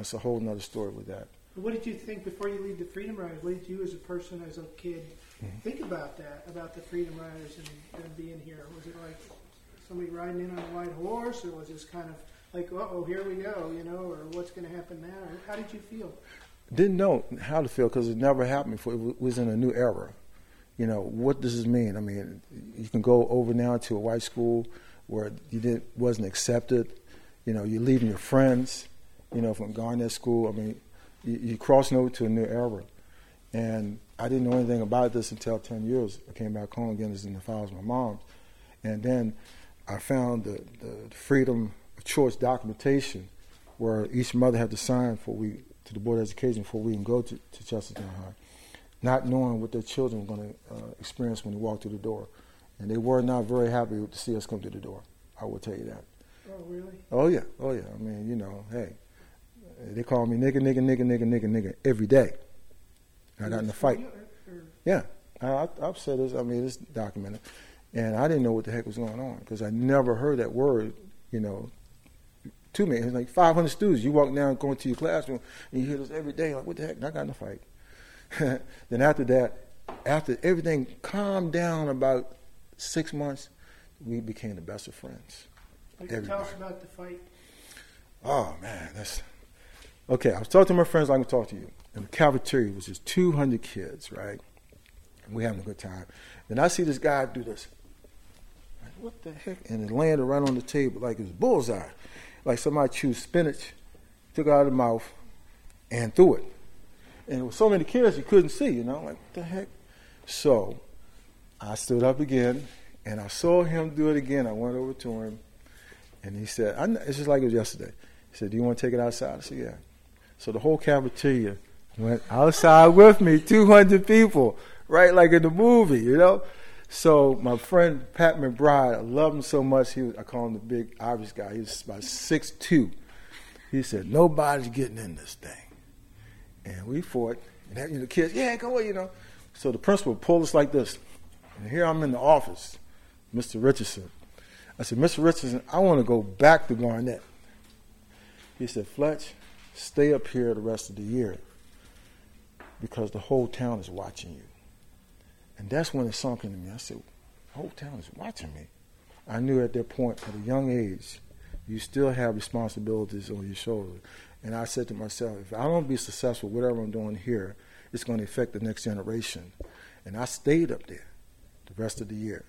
It's a whole nother story with that. What did you think before you leave the Freedom Riders? What did you, as a person, as a kid, Mm-hmm. think about that, about the Freedom Riders and them being here? Was it like somebody riding in on a white horse, or was this kind of like, uh oh, here we go, you know, or what's going to happen now? How did you feel? Didn't know how to feel because it never happened before. It was in a new era. You know, what does this mean? I mean, you can go over now to a white school where you didn't wasn't accepted. You know, you're leaving your friends. You know, from Garnett School. I mean, you, you're crossing over to a new era. And I didn't know anything about this until 10 years. I came back home again, as in the files of my mom's. And then I found the, the freedom of choice documentation where each mother had to sign for we to the Board of Education before we can go to, to Chestertown High, not knowing what their children were going to uh, experience when they walked through the door. And they were not very happy to see us come through the door. I will tell you that. Oh, really? Oh, yeah. Oh, yeah. I mean, you know, hey, they call me nigga, nigga, nigga, nigga, nigga, nigga every day. I got in a fight. Yeah, I, I've said this. I mean, it's documented, and I didn't know what the heck was going on because I never heard that word. You know, to me, it's like 500 students. You walk down, going to your classroom, and you hear this every day. Like, what the heck? And I got in a fight. then after that, after everything calmed down about six months, we became the best of friends. Tell us about the fight. Oh man, that's okay. I was talking to my friends I'm to you. In the cafeteria was just 200 kids, right? And we having a good time. Then I see this guy do this. Like, what the heck? And it landed right on the table like it was bullseye. Like somebody chewed spinach, took it out of the mouth, and threw it. And there was so many kids you couldn't see, you know, like what the heck? So I stood up again, and I saw him do it again. I went over to him, and he said, I, kn- "It's just like it was yesterday." He said, "Do you want to take it outside?" I said, "Yeah." So the whole cafeteria went outside with me, 200 people, right like in the movie, you know. So my friend Pat McBride, I love him so much. He was, I call him the big Irish guy. He was about six two. He said, "Nobody's getting in this thing," and we fought. And that, you know, the kids, yeah, go away, you know. So the principal pulled us like this, and here I'm in the office, Mr. Richardson. I said, Mr. Richardson, I want to go back to Garnett. He said, Fletch, stay up here the rest of the year because the whole town is watching you. And that's when it sunk into me. I said, the whole town is watching me. I knew at that point, at a young age, you still have responsibilities on your shoulders. And I said to myself, if I don't be successful, whatever I'm doing here, it's going to affect the next generation. And I stayed up there the rest of the year.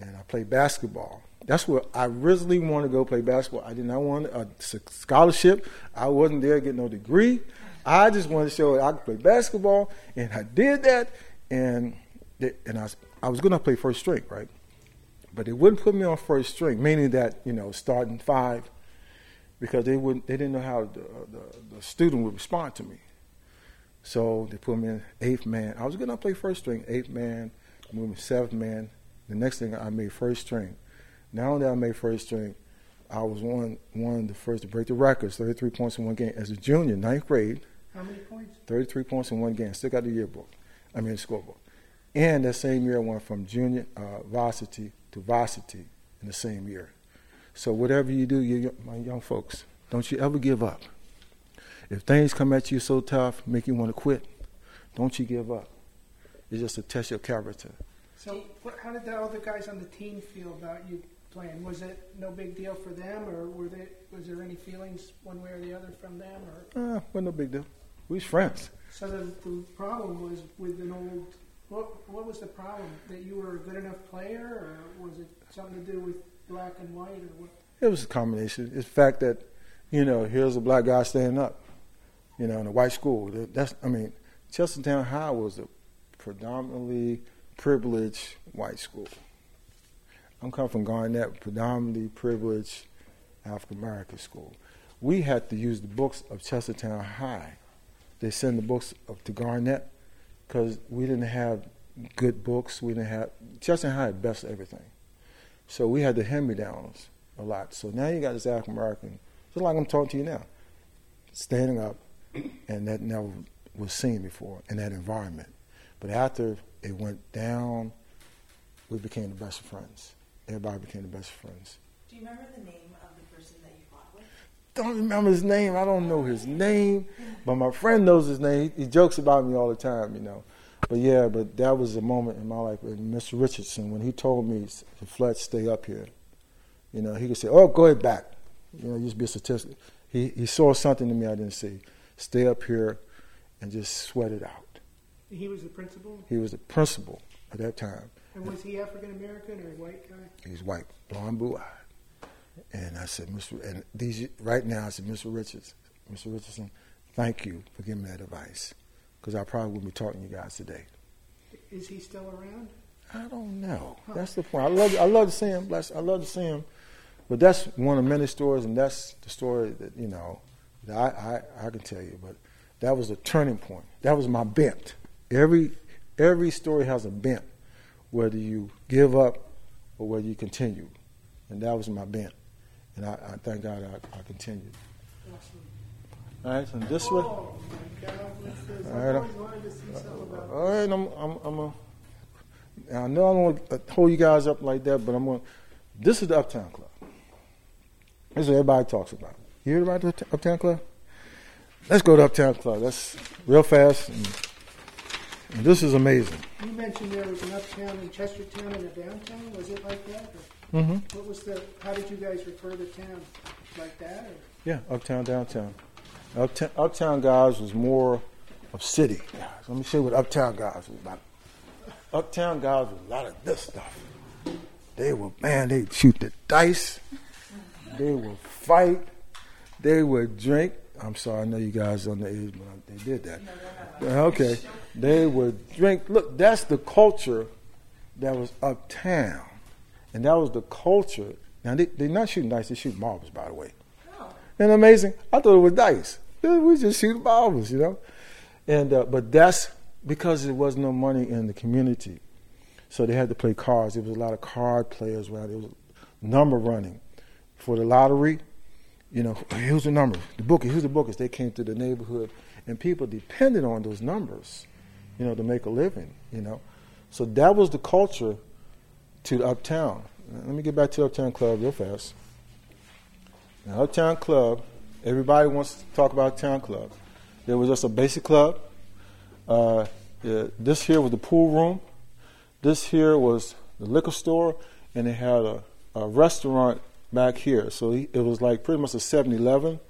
And I played basketball. That's where I originally wanted to go play basketball. I did not want a scholarship. I wasn't there to get no degree. I just wanted to show I could play basketball, and I did that. And and I, was- I was going to play first string, right? But they wouldn't put me on first string, meaning that you know starting five, because they wouldn't. They didn't know how the, the, the student would respond to me. So they put me in eighth man. I was going to play first string, eighth man, moving seventh man. The next thing I made first string. Not only I made first string, I was one one of the first to break the records, 33 points in one game as a junior, ninth grade. How many points? 33 points in one game. Still got the yearbook. I mean, the scorebook. And that same year, I went from junior uh, varsity to varsity in the same year. So whatever you do, you, my young folks, don't you ever give up. If things come at you so tough, make you want to quit, don't you give up. It's just to test your character. So, what, how did the other guys on the team feel about you playing? Was it no big deal for them, or were they, was there any feelings one way or the other from them? Or Uh, well, no big deal. We was friends. so the, the problem was with an old. What what was the problem? That you were a good enough player, or was it something to do with black and white, or what? It was a combination. It's the fact that, you know, here's a black guy standing up, you know, in a white school. That's, I mean, Chestertown High was a predominantly privileged white school. I'm coming from Garnett, predominantly privileged African American school. We had to use the books of Chestertown High. They send the books up to Garnett because we didn't have good books. We didn't have Chestertown High had best everything. So we had the hand-me-downs a lot. So now you got this African American, just like I'm talking to you now, standing up, and that never was seen before in that environment. But after it went down, we became the best of friends. Everybody became the best of friends. Do you remember the name of the person that you fought with? don't remember his name. I don't know his name, but my friend knows his name. He, he jokes about me all the time, you know. But yeah, but that was a moment in my life with Mr. Richardson when he told me to Fletch stay up here. You know, he could say, "Oh, go ahead back." You know, used to be a statistic. He he saw something in me I didn't see. Stay up here and just sweat it out. He was the principal. He was the principal at that time. And was he African American or a white guy? He's white, blonde, blue eyed. And I said, Mr. And these right now, I said, Mr. Richards, Mr. Richardson, thank you for giving me that advice, because I probably wouldn't be talking to you guys today. Is he still around? I don't know. That's the point. I love, I love to see him. Bless. I love to see him. But that's one of many stories, and that's the story that you know that I, I, I can tell you. But that was a turning point. That was my bent. Every every story has a bent, whether you give up or whether you continue, and that was my bent. And I, I thank God I, I continued. All right, so this way. Oh my God! What's this? All right, always wanted to see something about. All right, I'm, I'm, I'm a, I know I don't want to hold you guys up like that, but I'm going. This is the Uptown Club. This is what everybody talks about. You heard about the Uptown Club? Let's go to Uptown Club. That's real fast. And, and this is amazing. You mentioned there was an uptown and Chestertown and a downtown. Was it like that? Mm-hmm. what was the? How did you guys refer to town? Like that? Or? Yeah, Uptown, downtown. Uptown, Uptown guys was more of city guys. Let me show you what Uptown guys was about. Uptown guys was a lot of this stuff. They were man, they shoot the dice. They would fight. They would drink. I'm sorry, I know you guys on the age, but they did that. Okay, they would drink. Look, that's the culture that was uptown, and that was the culture. Now they, they're not shooting dice; they shoot marbles, by the way. And amazing. I thought it was dice. We just shoot marbles, you know. And uh, but that's because there was no money in the community, so they had to play cards. There was a lot of card players around. There was number running for the lottery. You know, here's the number. The bookies, here's the bookies. They came to the neighborhood, and people depended on those numbers, you know, to make a living. You know, so that was the culture to uptown. Let me get back to Uptown Club real fast. Now, Uptown Club, everybody wants to talk about Uptown Club. There was just a basic club. Uh, yeah, this here was the pool room. This here was the liquor store, and it had a, a restaurant back here. So it was like pretty much a 7 Eleven.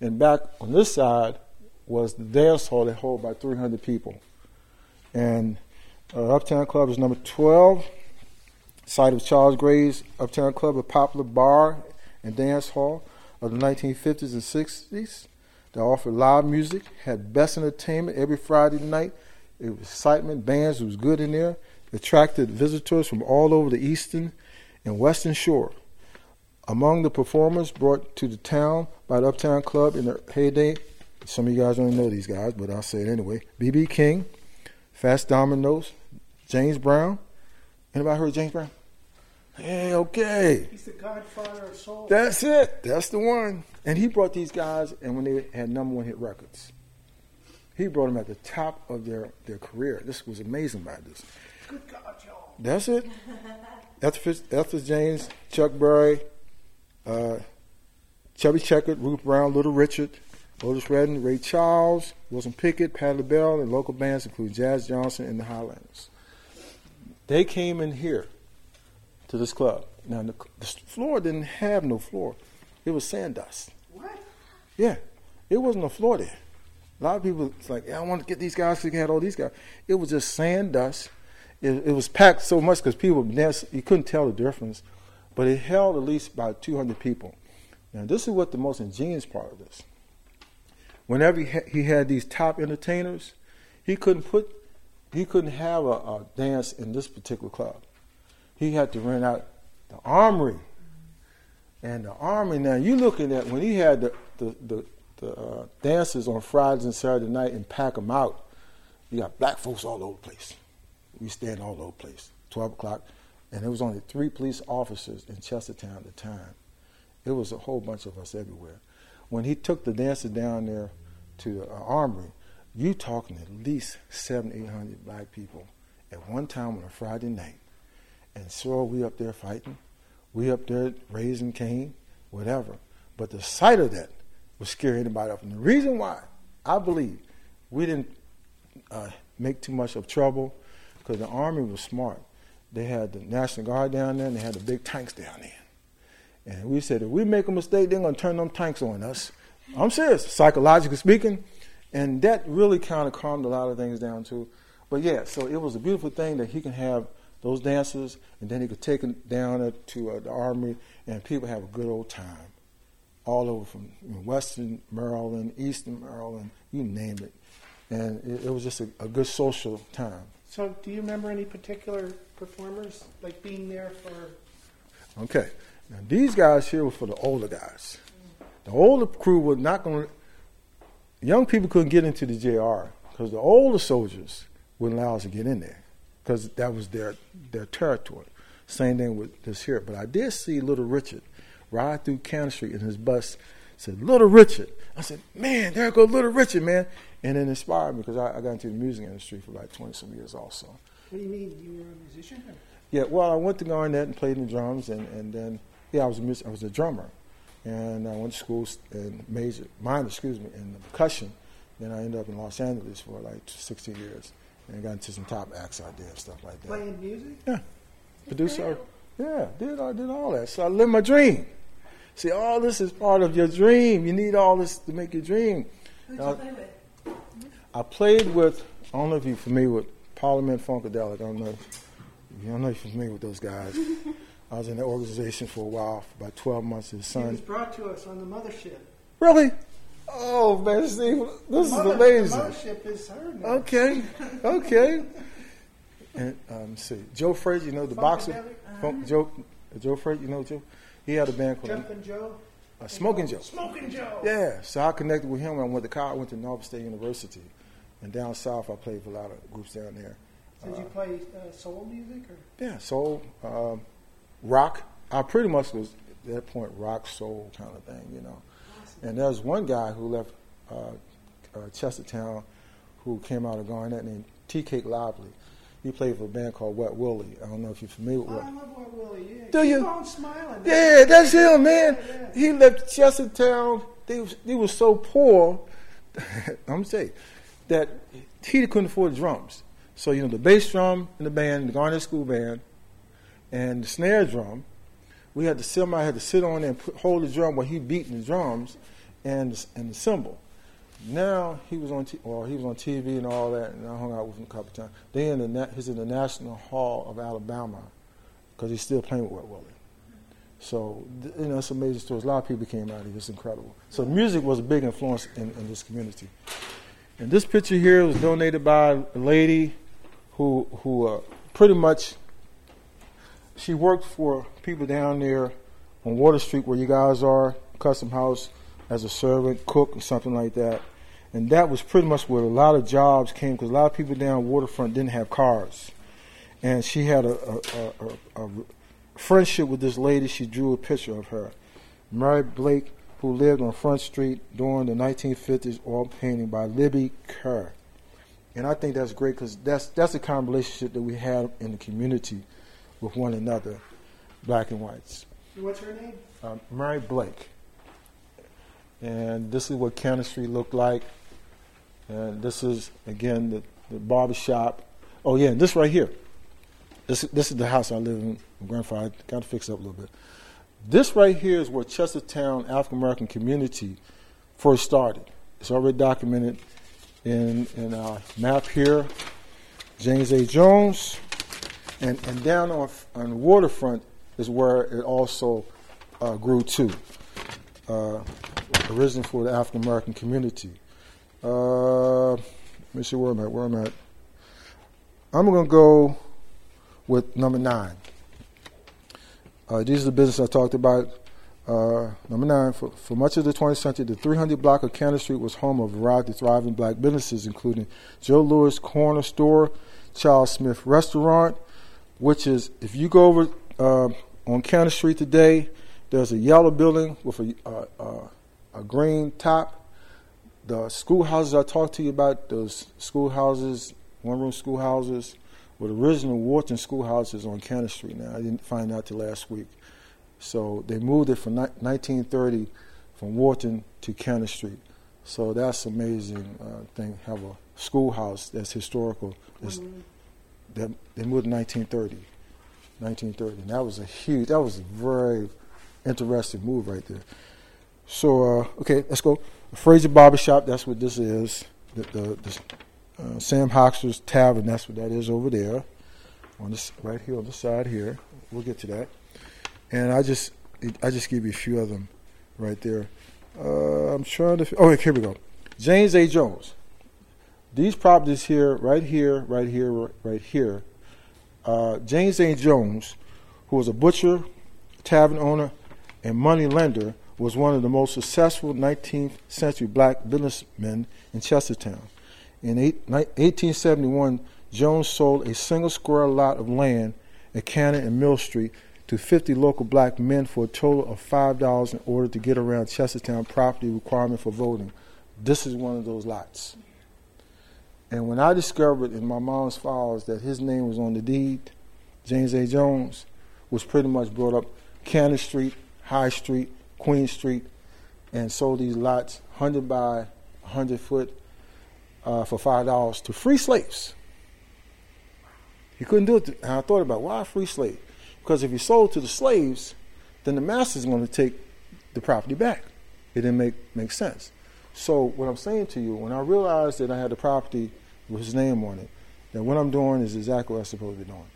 And back on this side was the dance hall that held about 300 people. And uh, Uptown Club is number 12, site of Charles Gray's Uptown Club, a popular bar and dance hall of the 1950s and 60s. that offered live music, had best entertainment every Friday night. It was excitement, bands, it was good in there. Attracted visitors from all over the eastern and western shore. Among the performers brought to the town by the Uptown Club in their heyday, some of you guys don't know these guys, but I'll say it anyway. B.B. King, Fats Dominoes, James Brown. Anybody heard of James Brown? Hey, okay. He's the godfather of soul. That's it. That's the one. And he brought these guys, and when they had number one hit records, he brought them at the top of their, their career. This was amazing about this. Good God, y'all. That's it. Fitz- Etta James, Chuck Berry, uh, Chubby Checker, Ruth Brown, Little Richard, Otis Redding, Ray Charles, Wilson Pickett, Patti LaBelle, and local bands including Jazz Johnson and the Highlanders. They came in here to this club. Now, the, the floor didn't have no floor. It was sand dust. What? Yeah, it wasn't a floor there. A lot of people it's like, yeah, I want to get these guys. So you all these guys. It was just sand dust. It, it was packed so much because people dance. You couldn't tell the difference, but it held at least about 200 people. Now, this is what the most ingenious part of this. Whenever he, had these top entertainers, he couldn't put, he couldn't have a, a dance in this particular club. He had to rent out the armory and the army now, you're looking at when he had the the, the, the uh, dances on Fridays and Saturday night and pack them out, you got black folks all over the place. We stand all over the place. Twelve o'clock, and there was only three police officers in Chestertown at the time. It was a whole bunch of us everywhere. When he took the dancers down there to the uh, armory, you talking at least seven, eight hundred black people at one time on a Friday night, and so we up there fighting. We up there raising Cain, whatever. But the sight of that, would scare anybody off. And the reason why I believe we didn't uh, make too much of trouble because the army was smart. They had the National Guard down there, and they had the big tanks down there. And we said, if we make a mistake, they're going to turn them tanks on us. I'm serious, psychologically speaking. And that really kind of calmed a lot of things down, too. But yeah, so it was a beautiful thing that he can have those dancers, and then he could take them down to uh, the army, and people have a good old time all over from Western Maryland, Eastern Maryland, you name it. And it, it was just a, a, good social time. So, do you remember any particular performers, like being there for? Okay. Now, these guys here were for the older guys. The older crew was not going to, young people couldn't get into the JR because the older soldiers wouldn't allow us to get in there because that was their, their territory. Same thing with this here. But I did see Little Richard ride through Cannon Street in his bus, said, Little Richard. I said, man, there goes Little Richard, man. And it inspired me because I, I, got into the music industry for like 20 some years also. What do you mean? You were a musician? Or? Yeah, well, I went to Garnett and played the drums, and, and then, yeah, I was, a, I was a drummer. And I went to school and major, minor, excuse me, in percussion. Then I ended up in Los Angeles for like 16 years. And I got into some top acts out there and stuff like that. Playing music? Yeah. Producer. Yeah, did I did all that. So I lived my dream. See, all this is part of your dream. You need all this to make your dream. Who'd you play with? I played with, I don't know if you're familiar with Parliament Funkadelic. I don't know. I don't know if you're familiar with those guys. I was in that organization for a while, for about 12 months. His son. He was brought to us on the mothership. Really? Oh, man, Steve, this mother, is amazing. The mothership is her now. Okay, okay. and um, see, Joe Frazier, you know the boxer. Uh-huh. Joe, Joe Frazier, you know Joe. He had a band called Jumpin' Joe. Uh, Smoking Joe. Smoking Joe. Yeah. So I connected with him. When I went to college. I went to Norfolk State University, and down south I played for a lot of groups down there. Did uh, you play uh, soul music or? Yeah, soul, um, rock. I pretty much was at that point rock soul kind of thing, you know. Awesome. And there was one guy who left uh, uh Chestertown, who came out of Garnett named T. Cake Lively he played for a band called Wet Willie. I don't know if you're familiar with. Oh, I love Wet Willie. Yeah. Do you? Keep on smiling. Yeah, that's him, man. Yeah, yeah. He left Chestertown. They was, they was so poor. I'm saying that he couldn't afford drums. So you know the bass drum in the band, the Garnett School band, and the snare drum. We had to somebody had to sit on there and put, hold the drum while he beating the drums, and and the cymbal. Now he was on, t- well, he was on TV and all that, and I hung out with him a couple times. Then in the he's in the National Hall of Alabama because he's still playing with Wet Willie. So you know, it's amazing stories. A lot of people came out here. It's incredible. So music was a big influence in, in this community. And this picture here was donated by a lady who who uh, pretty much she worked for people down there on Water Street where you guys are, Custom House, as a servant, cook, or something like that. And that was pretty much where a lot of jobs came because a lot of people down waterfront didn't have cars. And she had a, a, a, a, friendship with this lady. She drew a picture of her. Mary Blake, who lived on Front Street during the 1950s, oil painting by Libby Kerr. And I think that's great because that's, that's the kind of relationship that we have in the community with one another, black and whites. What's her name? Um, Mary Blake. And this is what Street looked like. And this is, again, the, the barber shop. Oh, yeah, this right here. This, this is the house I live in. My grandfather got to fix it up a little bit. This right here is where Chestertown African American community first started. It's already documented in, in our map here. James A. Jones. And, and down on, on the waterfront is where it also uh, grew to. Uh, arisen for the African American community. Uh, let me see where I'm at. Where I'm at. I'm going to go with number nine. Uh, these are the business I talked about. Uh, number nine, for, for, much of the 20th century, the 300 block of Cannon Street was home of a variety of thriving black businesses, including Joe Lewis Corner Store, Charles Smith Restaurant, which is, if you go over uh, on Cannon Street today, there's a yellow building with a, uh, uh, a green top. The schoolhouses I talked to you about, those schoolhouses, one room schoolhouses, were the original Wharton schoolhouses on Cannon Street now. I didn't find out till last week. So they moved it from ni- 1930 from Wharton to Cannon Street. So that's amazing uh, thing. Have a schoolhouse that's historical. Mhm. They moved in 1930. 1930. And that was a huge. That was a very interesting move right there. So uh, okay, let's go. Fraser Barbershop. That's what this is. The, the, the uh, Sam Hoxter's Tavern. That's what that is over there. On this right here on the side here. We'll get to that. And I just I just give you a few of them right there. Uh, I'm trying to. Oh, here we go. James A. Jones. These properties here, right here, right here, right here. Uh, James A. Jones, who was a butcher, tavern owner, and money lender, was one of the most successful 19th century black businessmen in Chestertown. In eight, ni- 1871, Jones sold a single square lot of land at Cannon and Mill Street to 50 local black men for a total of $5 in order to get around Chestertown property requirement for voting. This is one of those lots. And when I discovered in my mom's files that his name was on the deed, James A. Jones was pretty much brought up Cannon Street, High Street, Queen Street, and sold these lots 100 by 100 foot uh, for $5 to free slaves. He couldn't do it. To, and I thought about why free slave? Because if he sold to the slaves, then the master's going to take the property back. It didn't make make sense. So what I'm saying to you, when I realized that I had the property with his name on it, that what I'm doing is exactly what I'm supposed to be doing.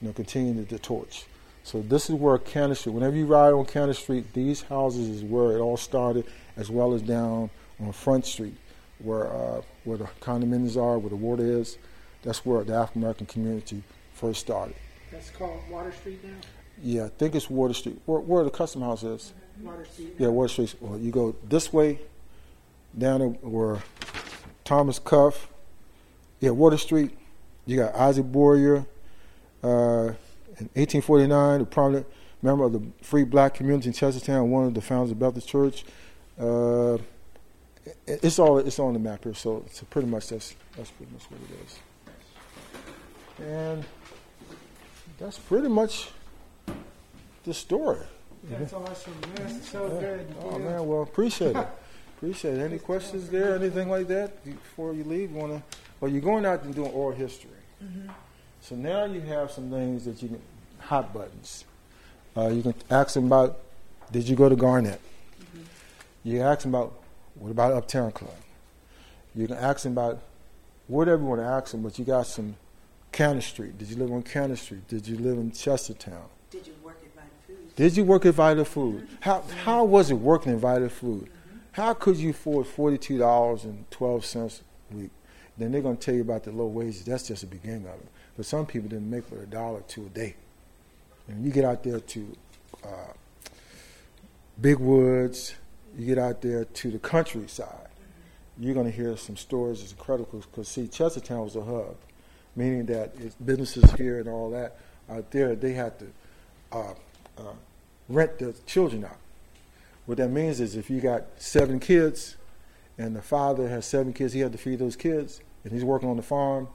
You know, continuing the torch. So this is where Cannon Street. Whenever you ride on Cannon Street, these houses is where it all started, as well as down on Front Street, where uh, where the condominiums are, where the water is. That's where the African American community first started. That's called Water Street now. Yeah, I think it's Water Street. Where, where the custom house is. Water Street. Yeah, Water Street. Well, you go this way, down where Thomas Cuff. Yeah, Water Street. You got Isaac Boyer. Uh, in 1849, a prominent member of the free black community in Chestertown, one of the founders of Bethel Church. Uh, it's all it's on the map here, so, so pretty much that's that's pretty much what it is. And that's pretty much the story. That's awesome. That's so Yeah. good. Oh Yeah. man, well appreciate it. Appreciate it. Any questions there? Anything like that before you leave? You wanna? Well, you're going out and doing oral history. Mm-hmm. So now you have some things that you can hot buttons. Uh, you can ask them about. Did you go to Garnett? Mm-hmm. You can ask them about what about Uptown Club. You can ask them about whatever you want to ask them, but you got some Cannon Street. Did you live on Cannon Street? Did you live in Chestertown? Did you work at Vita Food? Did you work at Vita Food? Mm-hmm. How how was it working at Vita Food? How could you afford forty two dollars and twelve cents a week? Then they're gonna tell you about the low wages. That's just the beginning of it. But some people didn't make but a dollar two a day. And you get out there to uh, Big Woods, you get out there to the countryside, you're gonna hear some stories that's incredible. Because see, Chestertown was a hub, meaning that it's businesses here and all that out there. They had to uh, uh, rent the children out. What that means is if you got seven kids and the father has seven kids, he had to feed those kids, and he's working on the farm,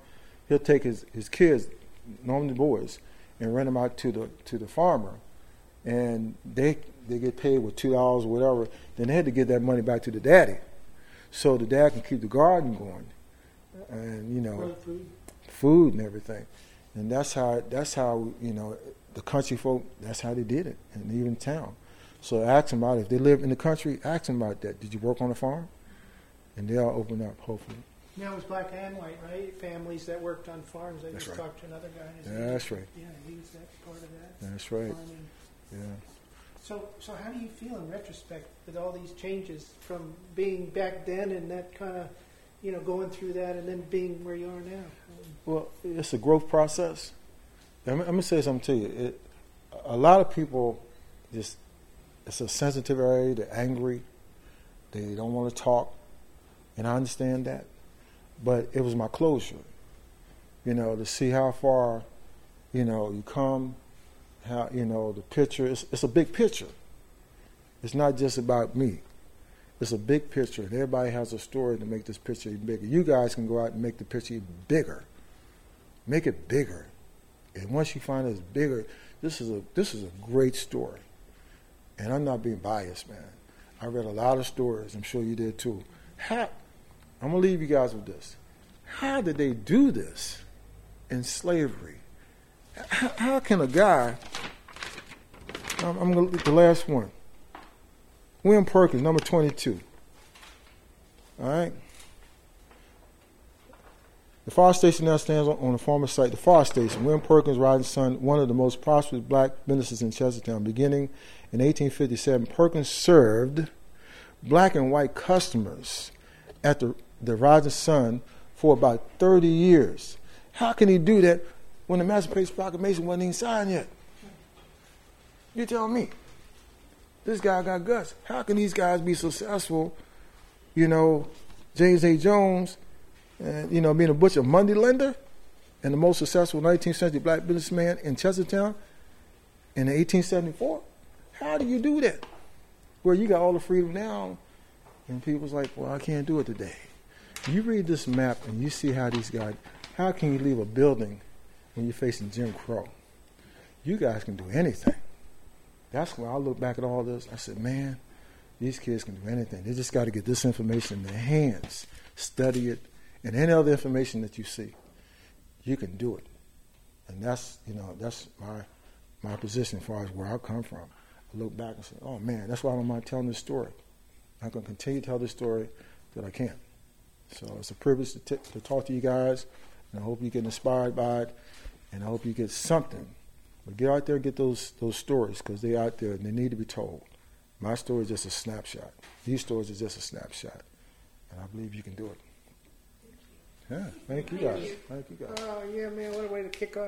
he'll take his, his kids, normally boys, and rent them out to the to the farmer, and they they get paid with two dollars or whatever. Then they had to give that money back to the daddy, so the dad can keep the garden going, and you know food. food and everything. And that's how that's how you know the country folk. That's how they did it, and even town. So ask them about it. if they live in the country. Ask them about that. Did you work on a farm? And they'll open up hopefully. Now it was black and white, right? Families that worked on farms. I That's just right. talked to another guy. he- That's right. Yeah, he was that part of that. That's right. farming. Yeah. So, so how do you feel in retrospect with all these changes from being back then and that kind of, you know, going through that and then being where you are now? Well, it's a growth process. I'm, I'm gonna say something to you. It, a lot of people just it's a sensitive area. They're angry. They don't want to talk, and I understand that. But it was my closure, you know, to see how far, you know, you come, how you know the picture. It's, it's a big picture. It's not just about me. It's a big picture, and everybody has a story to make this picture even bigger. You guys can go out and make the picture even bigger. Make it bigger, and once you find it's bigger, this is a this is a great story. And I'm not being biased, man. I read a lot of stories. I'm sure you did too. How, I'm going to leave you guys with this. How did they do this in slavery? How, how can a guy, I'm, I'm going to the last one. William Perkins, number 22. All right? The fire station now stands on, the former site. The fire station, William Perkins, Rising Sun, one of the most prosperous black businesses in Chestertown. Beginning in 1857, Perkins served black and white customers at the, the Rising Sun for about 30 years. How can he do that when the Emancipation Proclamation wasn't even signed yet? You tell me. This guy got guts. How can these guys be successful? You know, James A. Jones, and you know, being a butcher, money lender, and the most successful 19th century black businessman in Chestertown in 1874. How do you do that? Where you got all the freedom now, and people's like, well, I can't do it today. You read this map and you see how these guys, how can you leave a building when you're facing Jim Crow? You guys can do anything. That's when I look back at all this. I said, man, these kids can do anything. They just got to get this information in their hands, study it, and any other information that you see, you can do it. And that's, you know, that's my my position as far as where I come from. I look back and say, oh man, that's why I don't mind telling this story. I'm going to continue to tell this story that I can. So it's a privilege to, t- to talk to you guys, and I hope you get inspired by it, and I hope you get something but get out there and get those those stories because they're out there and they need to be told. My story is just a snapshot. These stories are just a snapshot. And I believe you can do it. Yeah, thank you guys. Thank you guys. Oh, yeah, man, what a way to kick off